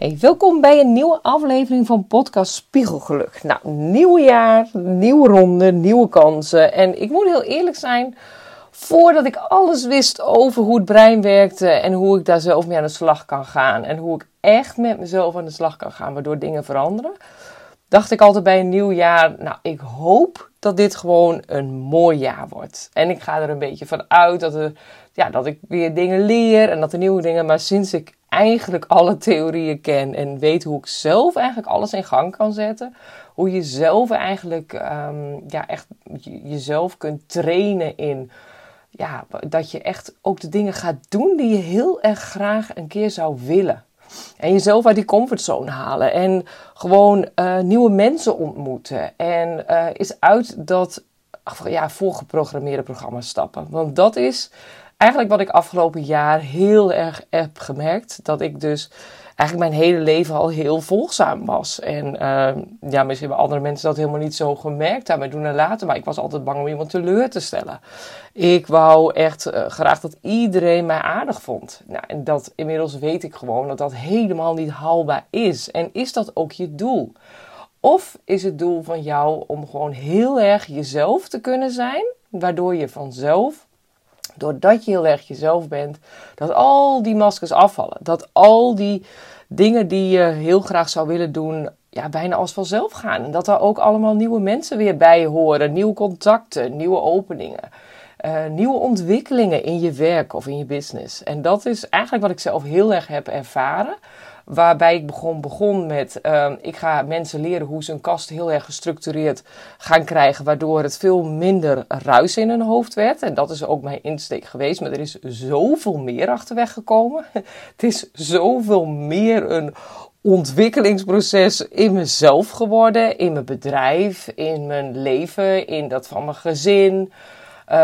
Hey, welkom bij een nieuwe aflevering van podcast Spiegelgeluk. Nou, nieuw jaar, nieuwe ronde, nieuwe kansen. En ik moet heel eerlijk zijn, voordat ik alles wist over hoe het brein werkte en hoe ik daar zelf mee aan de slag kan gaan en hoe ik echt met mezelf aan de slag kan gaan, waardoor dingen veranderen, dacht ik altijd bij een nieuw jaar, nou, ik hoop dat dit gewoon een mooi jaar wordt. En ik ga er een beetje van uit dat, er, ja, dat ik weer dingen leer en dat er nieuwe dingen, maar sinds ik eigenlijk alle theorieën ken en weet hoe ik zelf eigenlijk alles in gang kan zetten. Hoe je zelf eigenlijk um, ja, echt jezelf kunt trainen in ja, dat je echt ook de dingen gaat doen die je heel erg graag een keer zou willen. En jezelf uit die comfortzone halen. En gewoon uh, nieuwe mensen ontmoeten. En uh, is uit dat ja, voorgeprogrammeerde programma stappen. Want dat is eigenlijk wat ik afgelopen jaar heel erg heb gemerkt. Dat ik dus eigenlijk mijn hele leven al heel volgzaam was. En uh, ja, misschien hebben andere mensen dat helemaal niet zo gemerkt aan mij doen en laten. Maar ik was altijd bang om iemand teleur te stellen. Ik wou echt uh, graag dat iedereen mij aardig vond. Nou, en dat inmiddels weet ik gewoon dat dat helemaal niet haalbaar is. En is dat ook je doel? Of is het doel van jou om gewoon heel erg jezelf te kunnen zijn, waardoor je vanzelf doordat je heel erg jezelf bent, dat al die maskers afvallen. Dat al die dingen die je heel graag zou willen doen, ja, bijna als vanzelf gaan. En dat er ook allemaal nieuwe mensen weer bij horen, nieuwe contacten, nieuwe openingen. Uh, nieuwe ontwikkelingen in je werk of in je business. En dat is eigenlijk wat ik zelf heel erg heb ervaren. Waarbij ik begon, begon met, uh, ik ga mensen leren hoe ze een kast heel erg gestructureerd gaan krijgen, waardoor het veel minder ruis in hun hoofd werd. En dat is ook mijn insteek geweest, maar er is zoveel meer achterweg gekomen. het is zoveel meer een ontwikkelingsproces in mezelf geworden, in mijn bedrijf, in mijn leven, in dat van mijn gezin. Uh,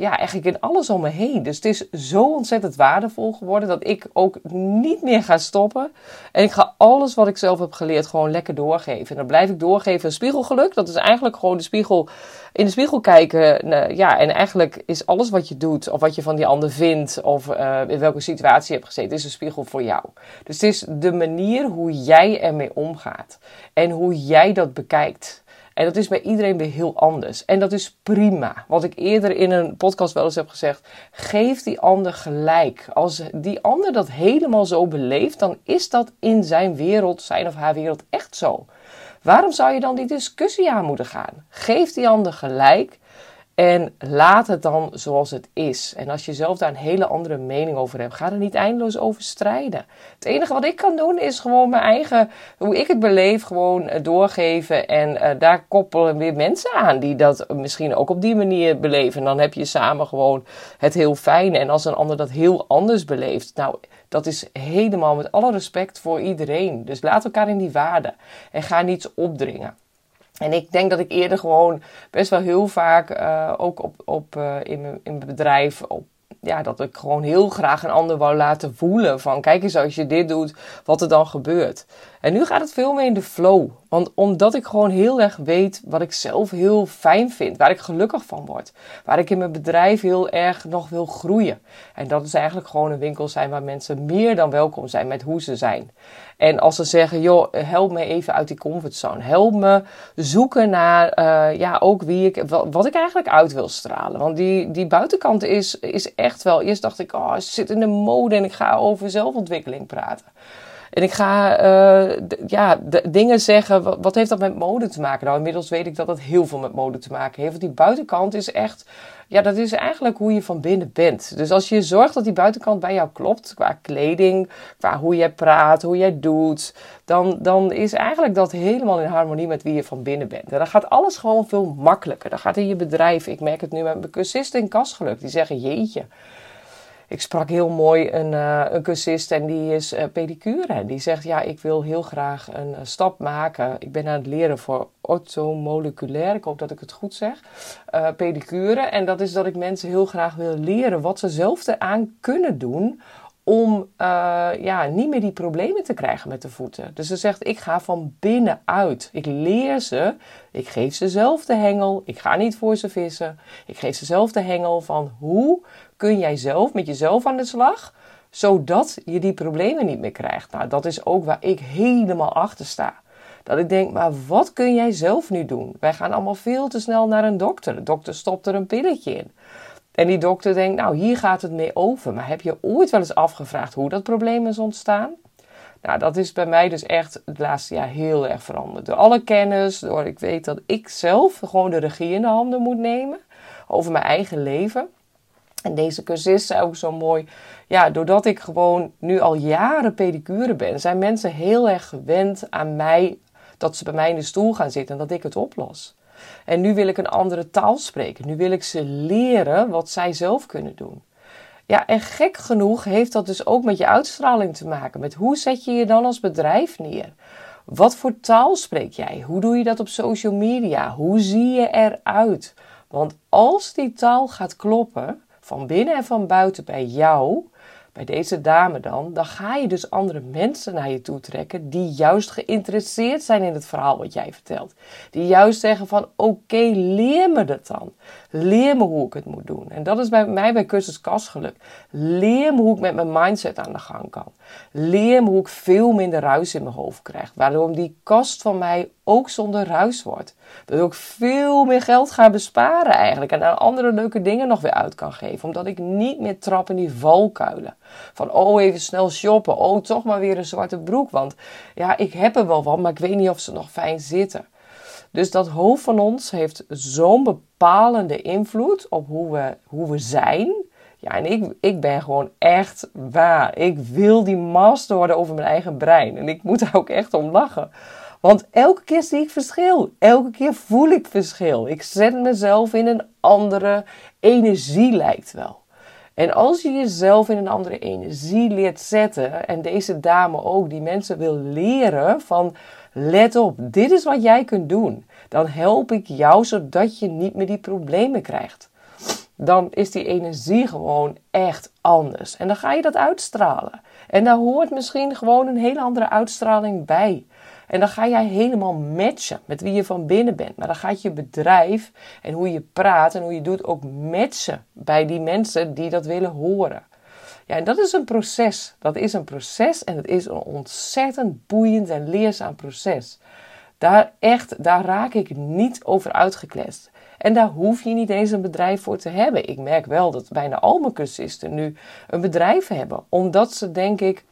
ja, eigenlijk in alles om me heen. Dus het is zo ontzettend waardevol geworden dat ik ook niet meer ga stoppen. En ik ga alles wat ik zelf heb geleerd gewoon lekker doorgeven. En dan blijf ik doorgeven een spiegelgeluk. Dat is eigenlijk gewoon de spiegel, in de spiegel kijken. Uh, ja, en eigenlijk is alles wat je doet, of wat je van die ander vindt, of uh, in welke situatie je hebt gezeten, is een spiegel voor jou. Dus het is de manier hoe jij ermee omgaat. En hoe jij dat bekijkt. En dat is bij iedereen weer heel anders. En dat is prima. Wat ik eerder in een podcast wel eens heb gezegd. Geef die ander gelijk. Als die ander dat helemaal zo beleeft, dan is dat in zijn wereld, zijn of haar wereld, echt zo. Waarom zou je dan die discussie aan moeten gaan? Geef die ander gelijk. En laat het dan zoals het is. En als je zelf daar een hele andere mening over hebt, ga er niet eindeloos over strijden. Het enige wat ik kan doen is gewoon mijn eigen, hoe ik het beleef, gewoon eh, doorgeven. En uh, daar koppelen weer mensen aan die dat misschien ook op die manier beleven. En dan heb je samen gewoon het heel fijne. En als een ander dat heel anders beleeft, nou, dat is helemaal met alle respect voor iedereen. Dus laat elkaar in die waarde en ga niets opdringen. En ik denk dat ik eerder gewoon best wel heel vaak, uh, ook op, op, uh, in, mijn, in bedrijf, op, ja, dat ik gewoon heel graag een ander wou laten voelen. Van kijk eens als je dit doet, wat er dan gebeurt. En nu gaat het veel meer in de flow. Want omdat ik gewoon heel erg weet wat ik zelf heel fijn vind. Waar ik gelukkig van word. Waar ik in mijn bedrijf heel erg nog wil groeien. En dat is eigenlijk gewoon een winkel zijn waar mensen meer dan welkom zijn met hoe ze zijn. En als ze zeggen, joh, help me even uit die comfortzone. Help me zoeken naar, uh, ja, ook wie ik, wat ik eigenlijk uit wil stralen. Want die, die buitenkant is, is echt wel, eerst dacht ik, oh, ik zit in de mode en ik ga over zelfontwikkeling praten. En ik ga uh, ja, dingen zeggen. Wat, heeft dat met mode te maken? Nou, inmiddels weet ik dat dat heel veel met mode te maken heeft. Want die buitenkant is echt. Ja, dat is eigenlijk hoe je van binnen bent. Dus als je zorgt dat die buitenkant bij jou klopt, qua kleding, qua hoe jij praat, hoe jij doet, dan, dan is eigenlijk dat helemaal in harmonie met wie je van binnen bent. En dan gaat alles gewoon veel makkelijker. Dan gaat in je bedrijf, ik merk het nu met mijn cursisten in Kastgeluk, die zeggen: Jeetje ik sprak heel mooi een, uh, een cursist en die is uh, pedicure. En die zegt, ja, ik wil heel graag een uh, stap maken. Ik ben aan het leren voor orthomoleculair, ik hoop dat ik het goed zeg, pedicure. En dat is dat ik mensen heel graag wil leren wat ze zelf eraan kunnen doen om uh, ja, niet meer die problemen te krijgen met de voeten. Dus ze zegt, ik ga van binnenuit. Ik leer ze, ik geef ze zelf de hengel, ik ga niet voor ze vissen. Ik geef ze zelf de hengel van hoe kun jij zelf met jezelf aan de slag, Zodat je die problemen niet meer krijgt. Nou, dat is ook waar ik helemaal achter sta. Dat ik denk, maar wat kun jij zelf nu doen? Wij gaan allemaal veel te snel naar een dokter. De dokter stopt er een pilletje in. En die dokter denkt, nou hier gaat het mee over. Maar heb je ooit wel eens afgevraagd hoe dat probleem is ontstaan? Nou, dat is bij mij dus echt het laatste jaar heel erg veranderd. Door alle kennis, door ik weet dat ik zelf gewoon de regie in de handen moet nemen over mijn eigen leven. En deze cursus is ook zo mooi. Ja, doordat ik gewoon nu al jaren pedicure ben, zijn mensen heel erg gewend aan mij dat ze bij mij in de stoel gaan zitten en dat ik het oplos. En nu wil ik een andere taal spreken. Nu wil ik ze leren wat zij zelf kunnen doen. Ja, en gek genoeg heeft dat dus ook met je uitstraling te maken. Met hoe zet je je dan als bedrijf neer? Wat voor taal spreek jij? Hoe doe je dat op social media? Hoe zie je eruit? Want als die taal gaat kloppen, van binnen en van buiten bij jou, bij deze dame dan, dan ga je dus andere mensen naar je toe trekken die juist geïnteresseerd zijn in het verhaal wat jij vertelt. Die juist zeggen van oké, leer me dat dan. Leer me hoe ik het moet doen. En dat is bij mij bij cursus kastgeluk. Leer me hoe ik met mijn mindset aan de gang kan. Leer me hoe ik veel minder ruis in mijn hoofd krijg. Waardoor die kast van mij ook zonder ruis wordt. Dat ik veel meer geld ga besparen eigenlijk. En aan andere leuke dingen nog weer uit kan geven. Omdat ik niet meer trap in die valkuilen. Van oh even snel shoppen. Oh toch maar weer een zwarte broek. Want ja ik heb er wel van maar ik weet niet of ze nog fijn zitten. Dus dat hoofd van ons heeft zo'n bepalende invloed op hoe we, hoe we zijn. Ja, en ik, ik ben gewoon echt waar. Ik wil die master worden over mijn eigen brein. En ik moet daar ook echt om lachen. Want elke keer zie ik verschil. Elke keer voel ik verschil. Ik zet mezelf in een andere energie, lijkt wel. En als je jezelf in een andere energie leert zetten, en deze dame ook, die mensen wil leren van let op, dit is wat jij kunt doen. Dan help ik jou zodat je niet meer die problemen krijgt. Dan is die energie gewoon echt anders. En dan ga je dat uitstralen. En daar hoort misschien gewoon een hele andere uitstraling bij. En dan ga jij helemaal matchen met wie je van binnen bent. Maar dan gaat je bedrijf en hoe je praat en hoe je doet ook matchen bij die mensen die dat willen horen. Ja, en dat is een proces. Dat is een proces en het is een ontzettend boeiend en leerzaam proces. Daar echt, daar raak ik niet over uitgeklest. En daar hoef je niet eens een bedrijf voor te hebben. Ik merk wel dat bijna al mijn cursisten nu een bedrijf hebben. Omdat ze, denk ik,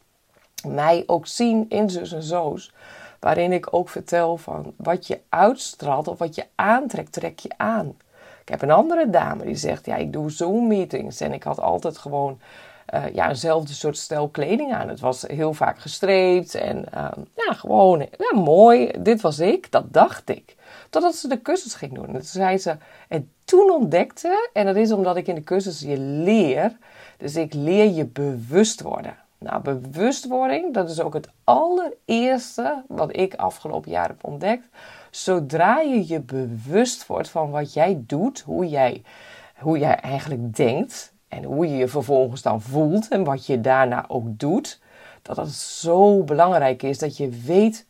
mij ook zien in zus en zo's. Waarin ik ook vertel van wat je uitstraalt of wat je aantrekt, trek je aan. Ik heb een andere dame die zegt, ja, ik doe Zoom meetings en ik had altijd gewoon uh, ja, eenzelfde soort stijl kleding aan. Het was heel vaak gestreept en uh, ja, gewoon ja, mooi. Dit was ik, dat dacht ik. Totdat ze de cursus ging doen. En toen ze, en toen ontdekte, en dat is omdat ik in de cursus je leer, dus ik leer je bewust worden. Nou, bewustwording, dat is ook het allereerste wat ik afgelopen jaar heb ontdekt. Zodra je je bewust wordt van wat jij doet, hoe jij, hoe jij eigenlijk denkt en hoe je je vervolgens dan voelt en wat je daarna ook doet, dat het zo belangrijk is dat je weet,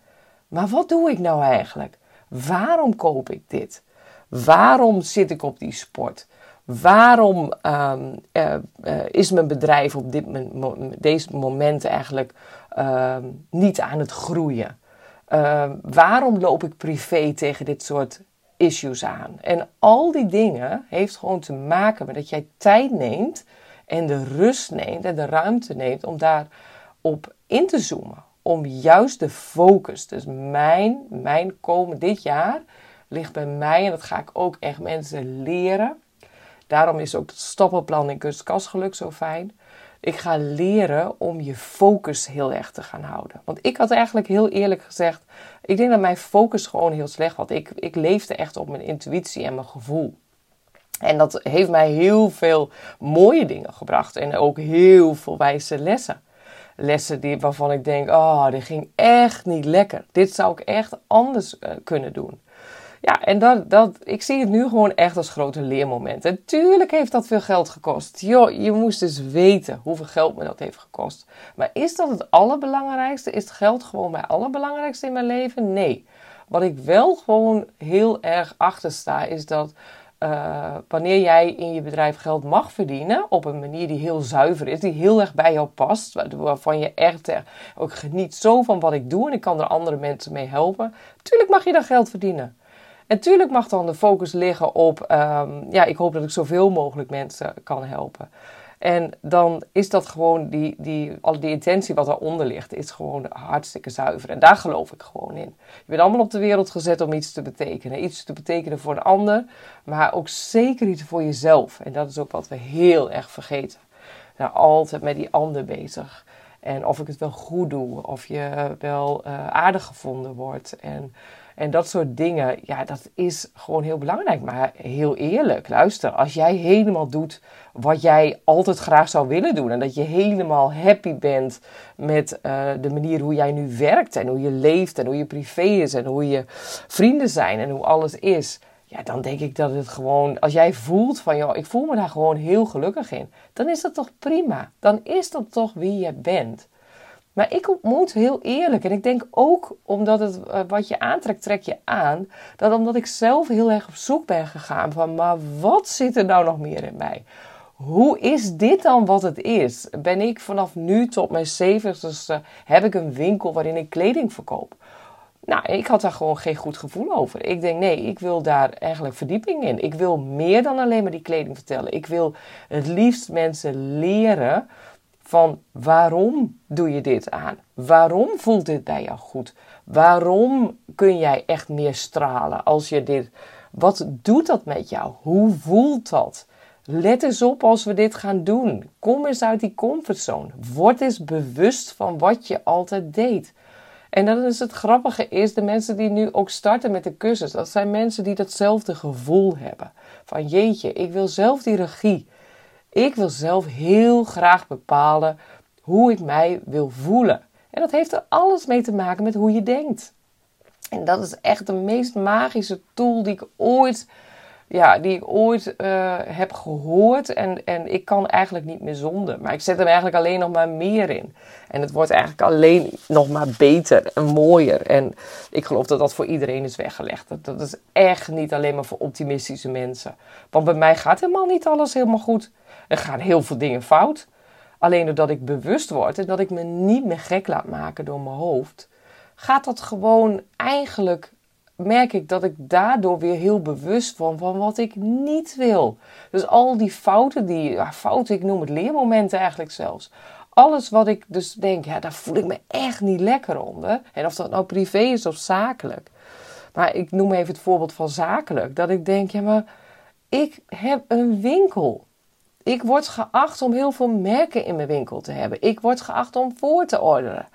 maar wat doe ik nou eigenlijk? Waarom koop ik dit? Waarom zit ik op die sport? Waarom um, uh, uh, is mijn bedrijf op dit deze moment eigenlijk uh, niet aan het groeien? Ehm, waarom loop ik privé tegen dit soort issues aan? En al die dingen heeft gewoon te maken met dat jij tijd neemt en de rust neemt en de ruimte neemt om daarop in te zoomen. Om juist de focus, dus mijn, mijn komen dit jaar ligt bij mij en dat ga ik ook echt mensen leren Daarom is ook het stappenplan in kunstkastgeluk zo fijn. Ik ga leren om je focus heel erg te gaan houden. Want ik had eigenlijk heel eerlijk gezegd, ik denk dat mijn focus gewoon heel slecht was. Ik, ik leefde echt op mijn intuïtie en mijn gevoel. En dat heeft mij heel veel mooie dingen gebracht en ook heel veel wijze lessen. Lessen die, waarvan ik denk, oh, dit ging echt niet lekker. Dit zou ik echt anders uh, kunnen doen. Ja, en dat, dat, ik zie het nu gewoon echt als grote leermomenten. tuurlijk heeft dat veel geld gekost. Jo, je moest dus weten hoeveel geld me dat heeft gekost. Maar is dat het allerbelangrijkste? Is het geld gewoon mijn allerbelangrijkste in mijn leven? Nee. Wat ik wel gewoon heel erg achter sta, is dat uh, wanneer jij in je bedrijf geld mag verdienen op een manier die heel zuiver is, die heel erg bij jou past, waarvan je echt ook geniet zo van wat ik doe en ik kan er andere mensen mee helpen, tuurlijk mag je dan geld verdienen. En tuurlijk mag dan de focus liggen op, um, ja, ik hoop dat ik zoveel mogelijk mensen kan helpen. En dan is dat gewoon, die, die, al die intentie wat daaronder ligt, is gewoon hartstikke zuiver. En daar geloof ik gewoon in. Je bent allemaal op de wereld gezet om iets te betekenen. Iets te betekenen voor de ander, maar ook zeker iets voor jezelf. En dat is ook wat we heel erg vergeten. Nou, altijd met die ander bezig. En of ik het wel goed doe, of je wel uh, aardig gevonden wordt. En en dat soort dingen, ja, dat is gewoon heel belangrijk. Maar heel eerlijk, luister, als jij helemaal doet wat jij altijd graag zou willen doen. En dat je helemaal happy bent met uh, de manier hoe jij nu werkt en hoe je leeft en hoe je privé is en hoe je vrienden zijn en hoe alles is. Ja, dan denk ik dat het gewoon, als jij voelt van, joh, ik voel me daar gewoon heel gelukkig in. Dan is dat toch prima. Dan is dat toch wie je bent. Maar ik moet heel eerlijk, en ik denk ook omdat het uh, wat je aantrekt, trek je aan. Dat omdat ik zelf heel erg op zoek ben gegaan van, maar wat zit er nou nog meer in mij? Hoe is dit dan wat het is? Ben ik vanaf nu tot mijn zeventigste, heb ik een winkel waarin ik kleding verkoop? Nou, ik had daar gewoon geen goed gevoel over. Ik denk, nee, ik wil daar eigenlijk verdieping in. Ik wil meer dan alleen maar die kleding vertellen. Ik wil het liefst mensen leren van waarom doe je dit aan? Waarom voelt dit bij jou goed? Waarom kun jij echt meer stralen als je dit. Wat doet dat met jou? Hoe voelt dat? Let eens op als we dit gaan doen. Kom eens uit die comfortzone. Word eens bewust van wat je altijd deed. En dan is het grappige is, de mensen die nu ook starten met de cursus, dat zijn mensen die datzelfde gevoel hebben. Van jeetje, ik wil zelf die regie. Ik wil zelf heel graag bepalen hoe ik mij wil voelen. En dat heeft er alles mee te maken met hoe je denkt. En dat is echt de meest magische tool die ik ooit, ja, die ik ooit uh, heb gehoord. En, en ik kan eigenlijk niet meer zonder. Maar ik zet hem eigenlijk alleen nog maar meer in. En het wordt eigenlijk alleen nog maar beter en mooier. En ik geloof dat dat voor iedereen is weggelegd. Dat is echt niet alleen maar voor optimistische mensen. Want bij mij gaat helemaal niet alles helemaal goed. Er gaan heel veel dingen fout. Alleen doordat ik bewust word en dat ik me niet meer gek laat maken door mijn hoofd, gaat dat gewoon eigenlijk. Merk ik dat ik daardoor weer heel bewust van van wat ik niet wil. Dus al die fouten, die ja, fouten, ik noem het leermomenten eigenlijk zelfs. Alles wat ik dus denk, ja, daar voel ik me echt niet lekker onder. En of dat nou privé is of zakelijk. Maar ik noem even het voorbeeld van zakelijk. Dat ik denk, ja, maar ik heb een winkel. Ik word geacht om heel veel merken in mijn winkel te hebben. Ik word geacht om voor te orderen.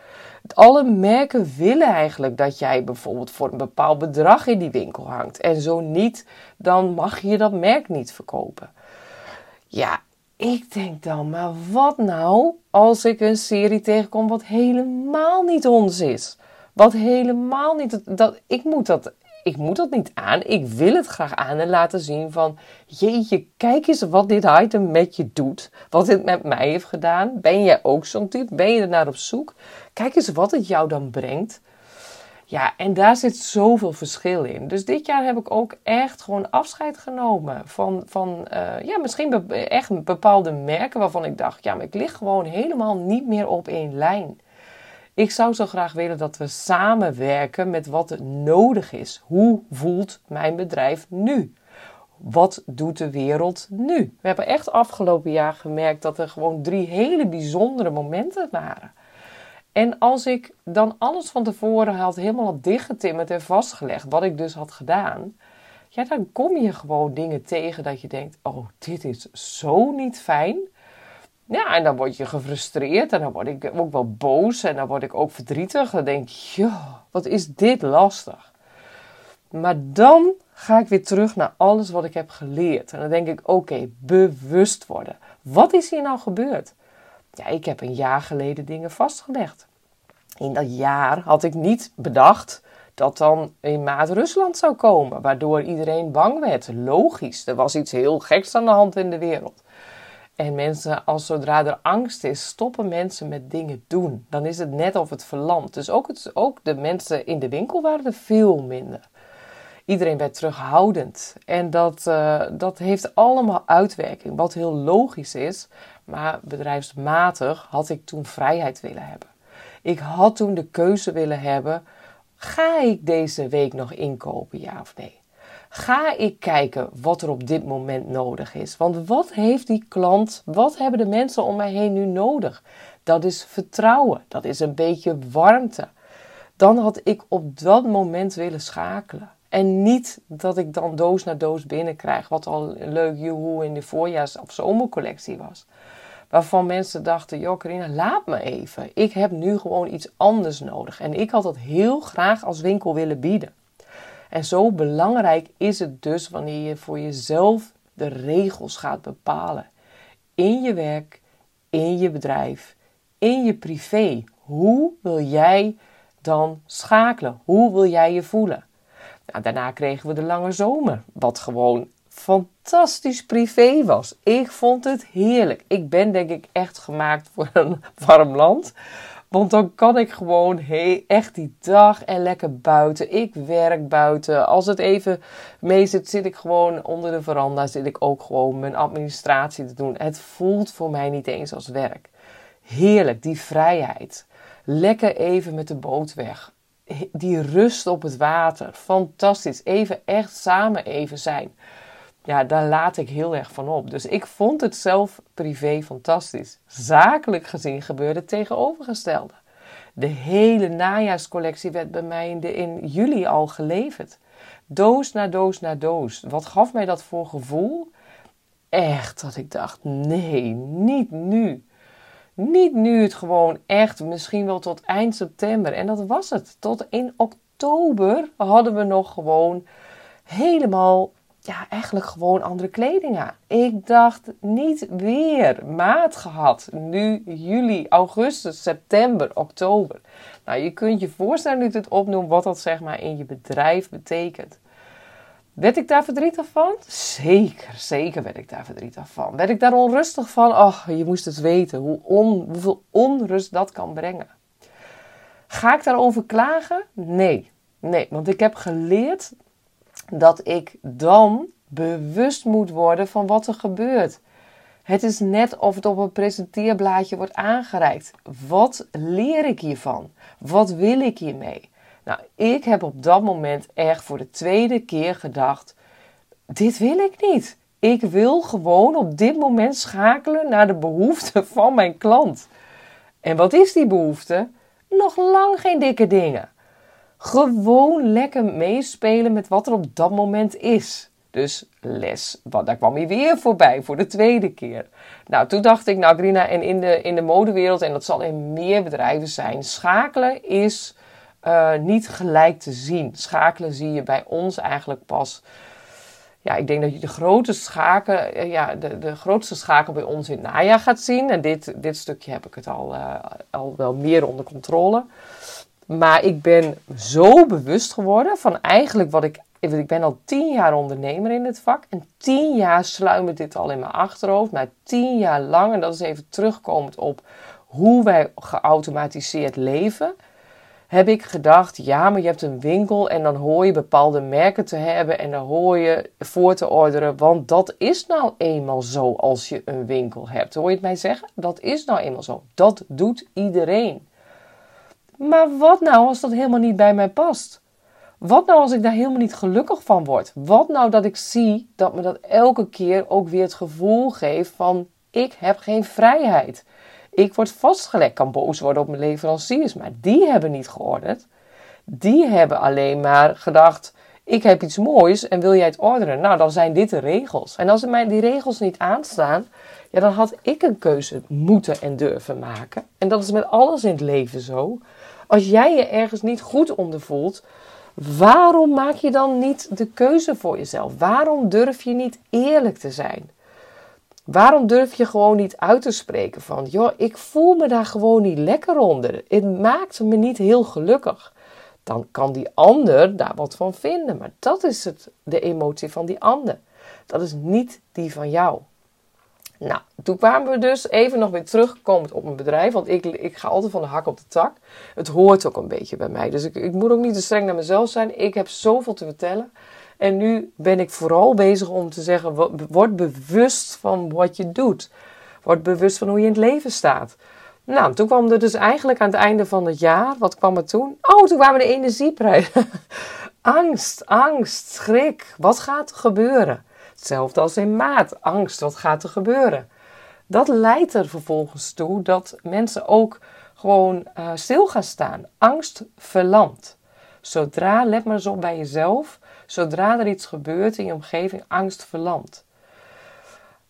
Alle merken willen eigenlijk dat jij bijvoorbeeld voor een bepaald bedrag in die winkel hangt. En zo niet, dan mag je dat merk niet verkopen. Ja, ik denk dan, maar wat nou als ik een serie tegenkom wat helemaal niet ons is? Wat helemaal niet. Dat, ik moet dat ik moet dat niet aan. Ik wil het graag aan en laten zien van... Jeetje, kijk eens wat dit item met je doet. Wat dit met mij heeft gedaan. Ben jij ook zo'n type? Ben je er naar op zoek? Kijk eens wat het jou dan brengt. Ja, en daar zit zoveel verschil in. Dus dit jaar heb ik ook echt gewoon afscheid genomen van, van uh, ja, misschien echt bepaalde merken waarvan ik dacht, ja, maar ik lig gewoon helemaal niet meer op één lijn. Ik zou zo graag willen dat we samenwerken met wat nodig is. Hoe voelt mijn bedrijf nu? Wat doet de wereld nu? We hebben echt afgelopen jaar gemerkt dat er gewoon drie hele bijzondere momenten waren. En als ik dan alles van tevoren had helemaal dichtgetimmerd en vastgelegd, wat ik dus had gedaan, ja, dan kom je gewoon dingen tegen dat je denkt: oh, dit is zo niet fijn. Ja, en dan word je gefrustreerd en dan word ik ook wel boos en dan word ik ook verdrietig. Dan denk ik, ja, wat is dit lastig. Maar dan ga ik weer terug naar alles wat ik heb geleerd. En dan denk ik, oké, bewust worden. Wat is hier nou gebeurd? Ja, ik heb een jaar geleden dingen vastgelegd. In dat jaar had ik niet bedacht dat dan een maat Rusland zou komen, waardoor iedereen bang werd. Logisch, er was iets heel geks aan de hand in de wereld. En mensen, als zodra er angst is, stoppen mensen met dingen doen. Dan is het net of het verlamt. Dus ook, het, ook de mensen in de winkel waren er veel minder. Iedereen werd terughoudend. En dat, uh, dat heeft allemaal uitwerking, wat heel logisch is. Maar bedrijfsmatig had ik toen vrijheid willen hebben. Ik had toen de keuze willen hebben: ga ik deze week nog inkopen, ja of nee? Ga ik kijken wat er op dit moment nodig is? Want wat heeft die klant, wat hebben de mensen om mij heen nu nodig? Dat is vertrouwen, dat is een beetje warmte. Dan had ik op dat moment willen schakelen. En niet dat ik dan doos na doos binnenkrijg, wat al een leuk joehoe in de voorjaars- of zomercollectie was. Waarvan mensen dachten, joh Carina, laat me even. Ik heb nu gewoon iets anders nodig. En ik had dat heel graag als winkel willen bieden. En zo belangrijk is het dus wanneer je voor jezelf de regels gaat bepalen. In je werk, in je bedrijf, in je privé. Hoe wil jij dan schakelen? Hoe wil jij je voelen? Nou, daarna kregen we de lange zomer, wat gewoon fantastisch privé was. Ik vond het heerlijk. Ik ben denk ik echt gemaakt voor een warm land. Want dan kan ik gewoon hey, echt die dag en lekker buiten. Ik werk buiten. Als het even mee zit, zit ik gewoon onder de veranda. Zit ik ook gewoon mijn administratie te doen. Het voelt voor mij niet eens als werk. Heerlijk, die vrijheid. Lekker even met de boot weg. Die rust op het water. Fantastisch. Even echt samen even zijn ja, daar laat ik heel erg van op. Dus ik vond het zelf privé fantastisch. Zakelijk gezien gebeurde het tegenovergestelde. De hele najaarscollectie werd bij mij in, de, in juli al geleverd. Doos na doos na doos. Wat gaf mij dat voor gevoel? Echt dat ik dacht: nee, niet nu. Niet nu het gewoon echt, misschien wel tot eind september. En dat was het. Tot in oktober hadden we nog gewoon helemaal ja, eigenlijk gewoon andere kleding aan. Ik dacht niet weer maat gehad. Nu juli, augustus, september, oktober. Nou, je kunt je voorstellen nu het opnoemen wat dat zeg maar in je bedrijf betekent. Werd ik daar verdrietig van? Zeker, zeker werd ik daar verdrietig van. Werd ik daar onrustig van? Ach, je moest het weten hoe on, hoeveel onrust dat kan brengen. Ga ik daarover klagen? Nee. Nee, want ik heb geleerd dat ik dan bewust moet worden van wat er gebeurt. Het is net of het op een presenteerblaadje wordt aangereikt. Wat leer ik hiervan? Wat wil ik hiermee? Nou, ik heb op dat moment echt voor de tweede keer gedacht: dit wil ik niet. Ik wil gewoon op dit moment schakelen naar de behoeften van mijn klant. En wat is die behoefte? Nog lang geen dikke dingen. Gewoon lekker meespelen met wat er op dat moment is. Dus les, wat, daar kwam hij weer voorbij voor de tweede keer. Nou, toen dacht ik, nou Grina, en in de, in de modewereld, en dat zal in meer bedrijven zijn, schakelen is uh, niet gelijk te zien. Schakelen zie je bij ons eigenlijk pas. Ja, ik denk dat je de grote schakel, eh, ja, de, de grootste schakel bij ons in het najaar gaat zien. En dit, dit stukje heb ik het al, uh, al wel meer onder controle. Maar ik ben zo bewust geworden van eigenlijk wat ik. Ik ben al tien jaar ondernemer in het vak. En tien jaar sluimert dit al in mijn achterhoofd. Maar tien jaar lang, en dat is even terugkomend op hoe wij geautomatiseerd leven. Heb ik gedacht, ja, maar je hebt een winkel en dan hoor je bepaalde merken te hebben en dan hoor je voor te orderen. Want dat is nou eenmaal zo als je een winkel hebt. Hoor je het mij zeggen? Dat is nou eenmaal zo. Dat doet iedereen. Maar wat nou als dat helemaal niet bij mij past? Wat nou als ik daar helemaal niet gelukkig van word? Wat nou dat ik zie dat me dat elke keer ook weer het gevoel geeft van ik heb geen vrijheid. Ik word vastgelegd, kan boos worden op mijn leveranciers, maar die hebben niet georderd. Die hebben alleen maar gedacht, ik heb iets moois en wil jij het orderen? Nou, dan zijn dit de regels. En als mij die regels niet aanstaan, ja, dan had ik een keuze moeten en durven maken. En dat is met alles in het leven zo. Als jij je ergens niet goed onder voelt, waarom maak je dan niet de keuze voor jezelf? Waarom durf je niet eerlijk te zijn? Waarom durf je gewoon niet uit te spreken van, joh, ik voel me daar gewoon niet lekker onder. Het maakt me niet heel gelukkig. Dan kan die ander daar wat van vinden, maar dat is het, de emotie van die ander. Dat is niet die van jou. Nou, toen kwamen we dus even nog weer terugkomend op mijn bedrijf. Want ik, ik ga altijd van de hak op de tak. Het hoort ook een beetje bij mij. Dus ik, ik moet ook niet te streng naar mezelf zijn. Ik heb zoveel te vertellen. En nu ben ik vooral bezig om te zeggen: word bewust van wat je doet. Word bewust van hoe je in het leven staat. Nou, toen kwam er dus eigenlijk aan het einde van het jaar, wat kwam er toen? Oh, toen kwamen de energieprijzen. angst, angst, schrik. Wat gaat er gebeuren? Hetzelfde als in maart. Angst, wat gaat er gebeuren? Dat leidt er vervolgens toe dat mensen ook gewoon uh, stil gaan staan. Angst verlamt. Zodra, let maar eens op bij jezelf, zodra er iets gebeurt in je omgeving, angst verlamt.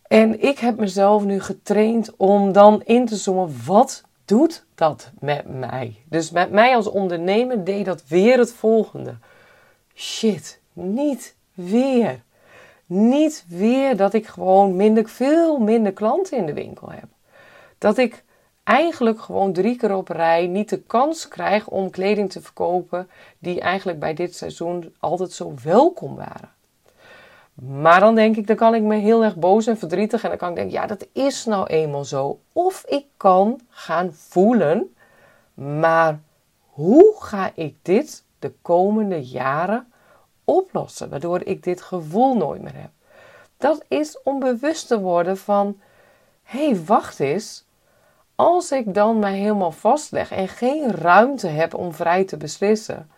En ik heb mezelf nu getraind om dan in te zoomen, wat doet dat met mij? Dus met mij als ondernemer deed dat weer het volgende. Shit, niet weer. Niet weer dat ik gewoon minder, veel minder klanten in de winkel heb. Dat ik eigenlijk gewoon drie keer op rij niet de kans krijg om kleding te verkopen die eigenlijk bij dit seizoen altijd zo welkom waren. Maar dan denk ik, dan kan ik me heel erg boos en verdrietig en dan kan ik denken, ja, dat is nou eenmaal zo. Of ik kan gaan voelen, maar hoe ga ik dit de komende jaren oplossen, waardoor ik dit gevoel nooit meer heb? Dat is om bewust te worden van, hé, hey, wacht eens. Als ik dan mij helemaal vastleg en geen ruimte heb om vrij te beslissen,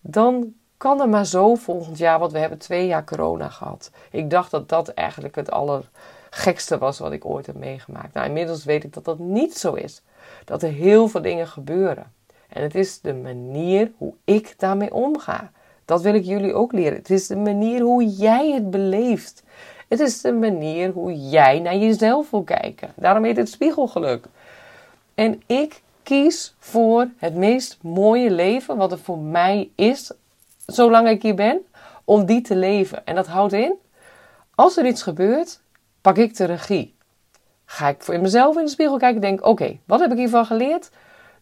dan kan er maar zo volgend jaar, want we hebben twee jaar corona gehad. Ik dacht dat dat eigenlijk het allergekste was wat ik ooit heb meegemaakt. Nou, inmiddels weet ik dat dat niet zo is. Dat er heel veel dingen gebeuren. En het is de manier hoe ik daarmee omga. Dat wil ik jullie ook leren. Het is de manier hoe jij het beleeft. Het is de manier hoe jij naar jezelf wil kijken. Daarom heet het spiegelgeluk. En ik kies voor het meest mooie leven wat er voor mij is zolang ik hier ben, om die te leven. En dat houdt in, als er iets gebeurt, pak ik de regie. Ga ik voor mezelf in de spiegel kijken en denk, oké, wat heb ik hiervan geleerd?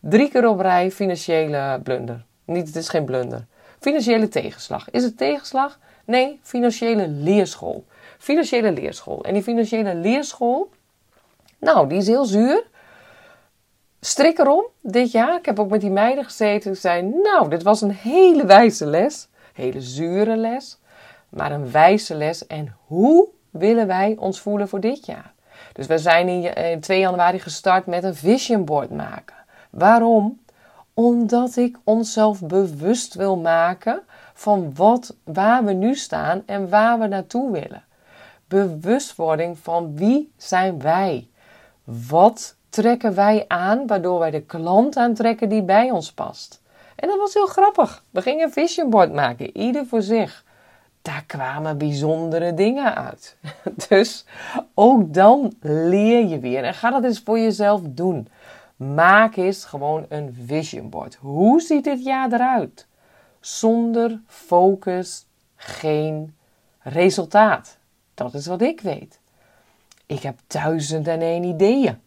Drie keer op rij financiële blunder. Niet, het is geen blunder. Financiële tegenslag. Is het tegenslag? Nee, financiële leerschool. Financiële leerschool. En die financiële leerschool, nou, die is heel zuur strik erom dit jaar. Ik heb ook met die meiden gezeten. Ze zei, nou, dit was een hele wijze les. Hele zure les. Maar een wijze les. En hoe willen wij ons voelen voor dit jaar? Dus we zijn in 2 januari gestart met een vision board maken. Waarom? Omdat ik onszelf bewust wil maken van wat, waar we nu staan en waar we naartoe willen. Bewustwording van wie zijn wij? Wat trekken wij aan, waardoor wij de klant aantrekken die bij ons past. En dat was heel grappig. We gingen een vision board maken, ieder voor zich. Daar kwamen bijzondere dingen uit. Dus ook dan leer je weer. En ga dat eens voor jezelf doen. Maak eens gewoon een vision board. Hoe ziet dit jaar eruit? Zonder focus geen resultaat. Dat is wat ik weet. Ik heb duizend en één ideeën.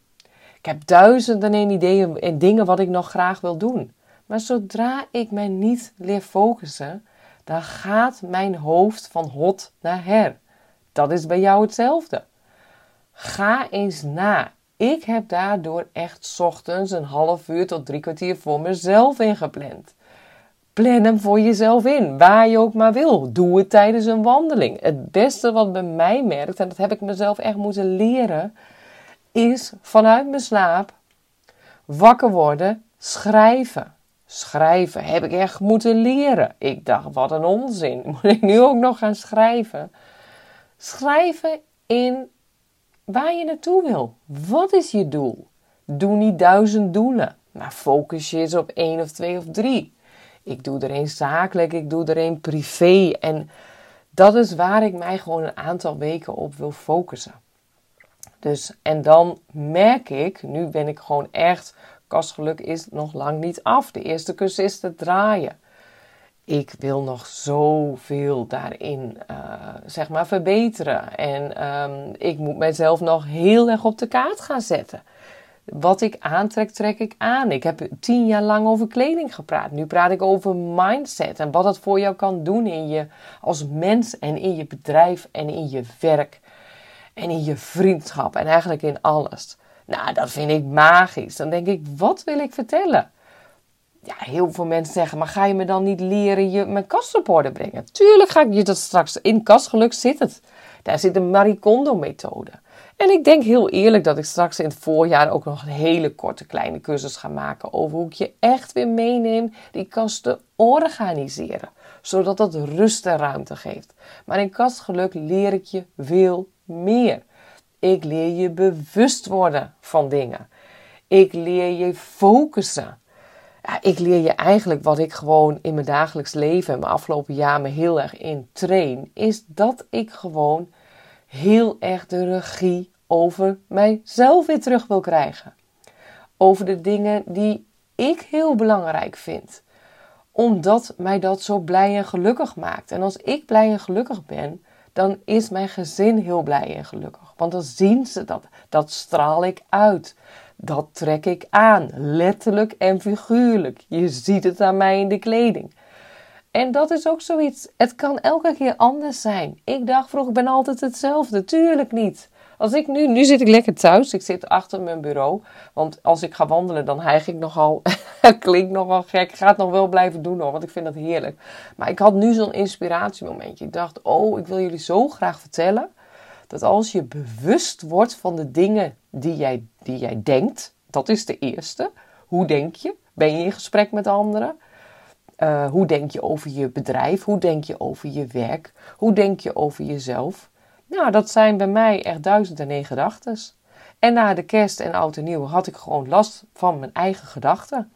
Ik heb duizenden en ideeën en dingen wat ik nog graag wil doen. Maar zodra ik mij niet leer focussen, dan gaat mijn hoofd van hot naar her. Dat is bij jou hetzelfde. Ga eens na. Ik heb daardoor echt ochtends een half uur tot drie kwartier voor mezelf ingepland. Plan hem voor jezelf in, waar je ook maar wil. Doe het tijdens een wandeling. Het beste wat bij mij merkt, en dat heb ik mezelf echt moeten leren, is vanuit mijn slaap wakker worden, schrijven. Schrijven heb ik echt moeten leren. Ik dacht, wat een onzin. Moet ik nu ook nog gaan schrijven? Schrijven in waar je naartoe wil. Wat is je doel? Doe niet duizend doelen, maar focus je eens op één of twee of drie. Ik doe er één zakelijk, ik doe er één privé. En dat is waar ik mij gewoon een aantal weken op wil focussen. Dus, en dan merk ik, nu ben ik gewoon echt, kastgeluk is nog lang niet af. De eerste kus is te draaien. Ik wil nog zoveel daarin, uh, zeg maar, verbeteren. En um, ik moet mezelf nog heel erg op de kaart gaan zetten. Wat ik aantrek, trek ik aan. Ik heb tien jaar lang over kleding gepraat. Nu praat ik over mindset en wat dat voor jou kan doen in je als mens en in je bedrijf en in je werk. En in je vriendschap en eigenlijk in alles. Nou, dat vind ik magisch. Dan denk ik, wat wil ik vertellen? Ja, heel veel mensen zeggen, maar ga je me dan niet leren je mijn kast op orde brengen? Tuurlijk ga ik je dat straks. In kastgeluk zit het. Daar zit de Marie Kondo methode. En ik denk heel eerlijk dat ik straks in het voorjaar ook nog een hele korte kleine cursus ga maken over hoe ik je echt weer meeneem die kast te organiseren. Zodat dat rust en ruimte geeft. Maar in kastgeluk leer ik je veel meer. Ik leer je bewust worden van dingen. Ik leer je focussen. Ik leer je eigenlijk wat ik gewoon in mijn dagelijks leven en mijn afgelopen jaar me heel erg in train, is dat ik gewoon heel erg de regie over mijzelf weer terug wil krijgen. Over de dingen die ik heel belangrijk vind. Omdat mij dat zo blij en gelukkig maakt. En als ik blij en gelukkig ben, dan is mijn gezin heel blij en gelukkig. Want dan zien ze dat. Dat straal ik uit. Dat trek ik aan, letterlijk en figuurlijk. Je ziet het aan mij in de kleding. En dat is ook zoiets. Het kan elke keer anders zijn. Ik dacht vroeger, ik ben altijd hetzelfde. Tuurlijk niet. Als ik nu, nu zit ik lekker thuis. Ik zit achter mijn bureau. Want als ik ga wandelen, dan hijg ik nogal. het klinkt nogal gek. Ik ga het nog wel blijven doen hoor, want ik vind dat heerlijk. Maar ik had nu zo'n inspiratiemomentje. Ik dacht, oh, ik wil jullie zo graag vertellen. Dat als je bewust wordt van de dingen die jij, die jij denkt. Dat is de eerste. Hoe denk je? Ben je in gesprek met anderen? Uh, hoe denk je over je bedrijf? Hoe denk je over je werk? Hoe denk je over jezelf? Nou, dat zijn bij mij echt duizend en gedachten. En na de kerst en oud en nieuw had ik gewoon last van mijn eigen gedachten.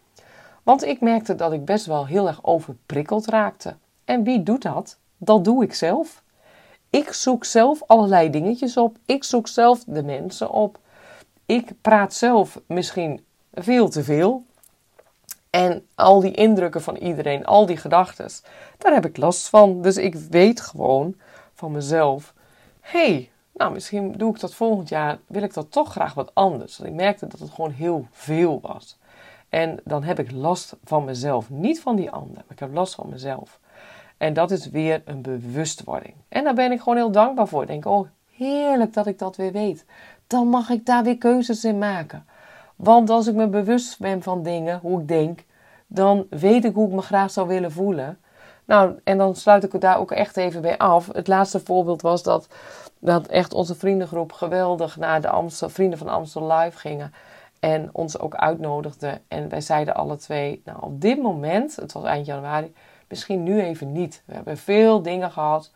Want ik merkte dat ik best wel heel erg overprikkeld raakte. En wie doet dat? Dat doe ik zelf. Ik zoek zelf allerlei dingetjes op. Ik zoek zelf de mensen op. Ik praat zelf misschien veel te veel. En al die indrukken van iedereen, al die gedachten, daar heb ik last van. Dus ik weet gewoon van mezelf: hey, nou misschien doe ik dat volgend jaar, wil ik dat toch graag wat anders. Want ik merkte dat het gewoon heel veel was. En dan heb ik last van mezelf, niet van die ander, maar ik heb last van mezelf. En dat is weer een bewustwording. En daar ben ik gewoon heel dankbaar voor. Ik denk, oh heerlijk dat ik dat weer weet. Dan mag ik daar weer keuzes in maken. Want als ik me bewust ben van dingen, hoe ik denk, dan weet ik hoe ik me graag zou willen voelen. Nou, en dan sluit ik het daar ook echt even bij af. Het laatste voorbeeld was dat, dat echt onze vriendengroep geweldig naar de Amstel, Vrienden van Amstel live gingen. En ons ook uitnodigden. En wij zeiden alle twee, nou op dit moment, het was eind januari, misschien nu even niet. We hebben veel dingen gehad.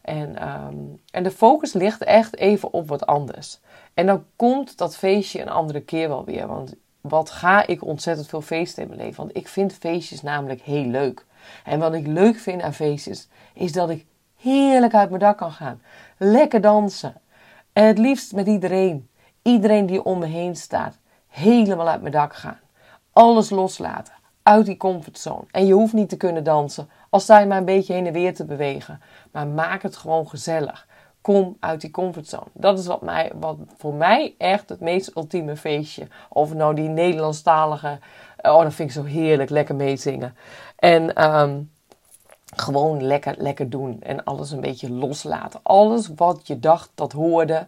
En, ehm, en de focus ligt echt even op wat anders. En dan komt dat feestje een andere keer wel weer. Want wat ga ik ontzettend veel feesten in mijn leven. Want ik vind feestjes namelijk heel leuk. En wat ik leuk vind aan feestjes, is dat ik heerlijk uit mijn dak kan gaan. Lekker dansen. En het liefst met iedereen. Iedereen die om me heen staat. Helemaal uit mijn dak gaan. Alles loslaten. Uit die comfortzone. En je hoeft niet te kunnen dansen. Al sta je maar een beetje heen en weer te bewegen. Maar maak het gewoon gezellig. Kom uit die comfortzone. Dat is wat, mij, wat voor mij echt het meest ultieme feestje. Of nou die Nederlandstalige. Oh, dat vind ik zo heerlijk. Lekker meezingen. En um, gewoon lekker, lekker doen. En alles een beetje loslaten. Alles wat je dacht dat hoorde.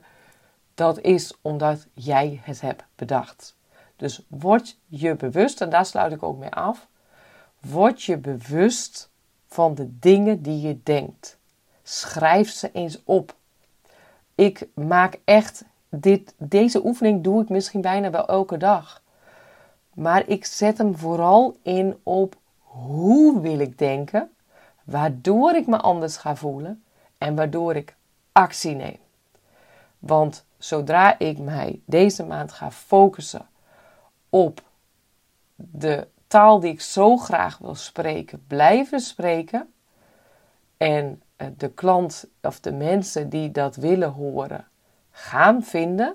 Dat is omdat jij het hebt bedacht. Dus word je bewust, en daar sluit ik ook mee af. Word je bewust van de dingen die je denkt. Schrijf ze eens op. Ik maak echt dit, deze oefening doe ik misschien bijna wel elke dag. Maar ik zet hem vooral in op hoe wil ik denken, waardoor ik me anders ga voelen en waardoor ik actie neem. Want zodra ik mij deze maand ga focussen op de taal die ik zo graag wil spreken, blijven spreken en de klant of de mensen die dat willen horen gaan vinden,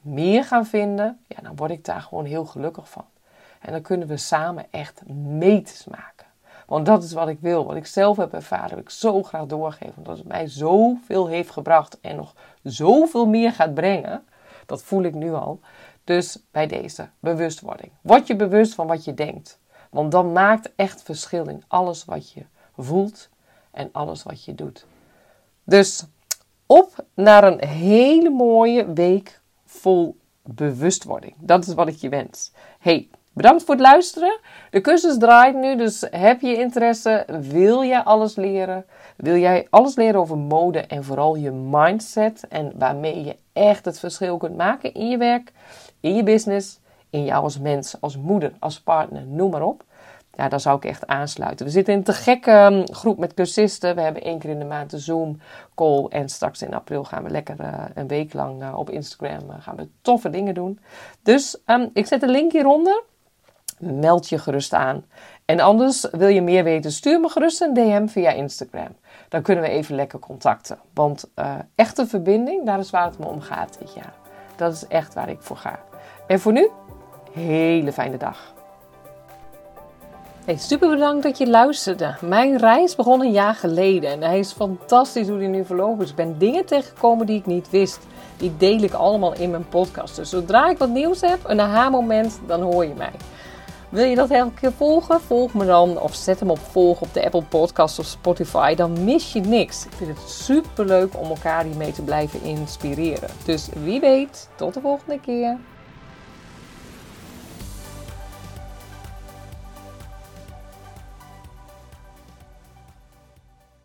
meer gaan vinden, ja, dan word ik daar gewoon heel gelukkig van. En dan kunnen we samen echt meters maken. Want dat is wat ik wil. Wat ik zelf heb ervaren, wil ik zo graag doorgeven. Omdat het mij zoveel heeft gebracht en nog zoveel meer gaat brengen. Dat voel ik nu al. Dus bij deze bewustwording. Word je bewust van wat je denkt. Want dan maakt echt verschil in alles wat je voelt en alles wat je doet. Dus op naar een hele mooie week vol bewustwording. Dat is wat ik je wens. Hey, bedankt voor het luisteren. De cursus draait nu, dus heb je interesse? Wil jij alles leren? Wil jij alles leren over mode en vooral je mindset en waarmee je echt het verschil kunt maken in je werk, in je business, in jou als mens, als moeder, als partner, noem maar op. Ja, dan zou ik echt aansluiten. We zitten in een te gekke ehm, groep met cursisten. We hebben één keer in de maand een Zoom call. En straks in april gaan we lekker uh, een week lang uh, op Instagram uh, gaan we toffe dingen doen. Dus um, ik zet de link hieronder. Meld je gerust aan. En anders wil je meer weten, stuur me gerust een DM via Instagram. Dan kunnen we even lekker contacten. Want echte verbinding, daar is waar het me om gaat dit jaar. Dat is echt waar ik voor ga. En voor nu, hele fijne dag. Hey, super bedankt dat je luisterde. Mijn reis begon een jaar geleden en hij is fantastisch hoe die nu verlopen is. Ik ben dingen tegengekomen die ik niet wist. Die deel ik allemaal in mijn podcast. Dus zodra ik wat nieuws heb, een aha-moment, dan hoor je mij. Wil je dat elke keer volgen? Volg me dan of zet hem op volg op de Apple Podcast of Spotify. Dan mis je niks. Ik vind het super leuk om elkaar hiermee te blijven inspireren. Dus wie weet, tot de volgende keer.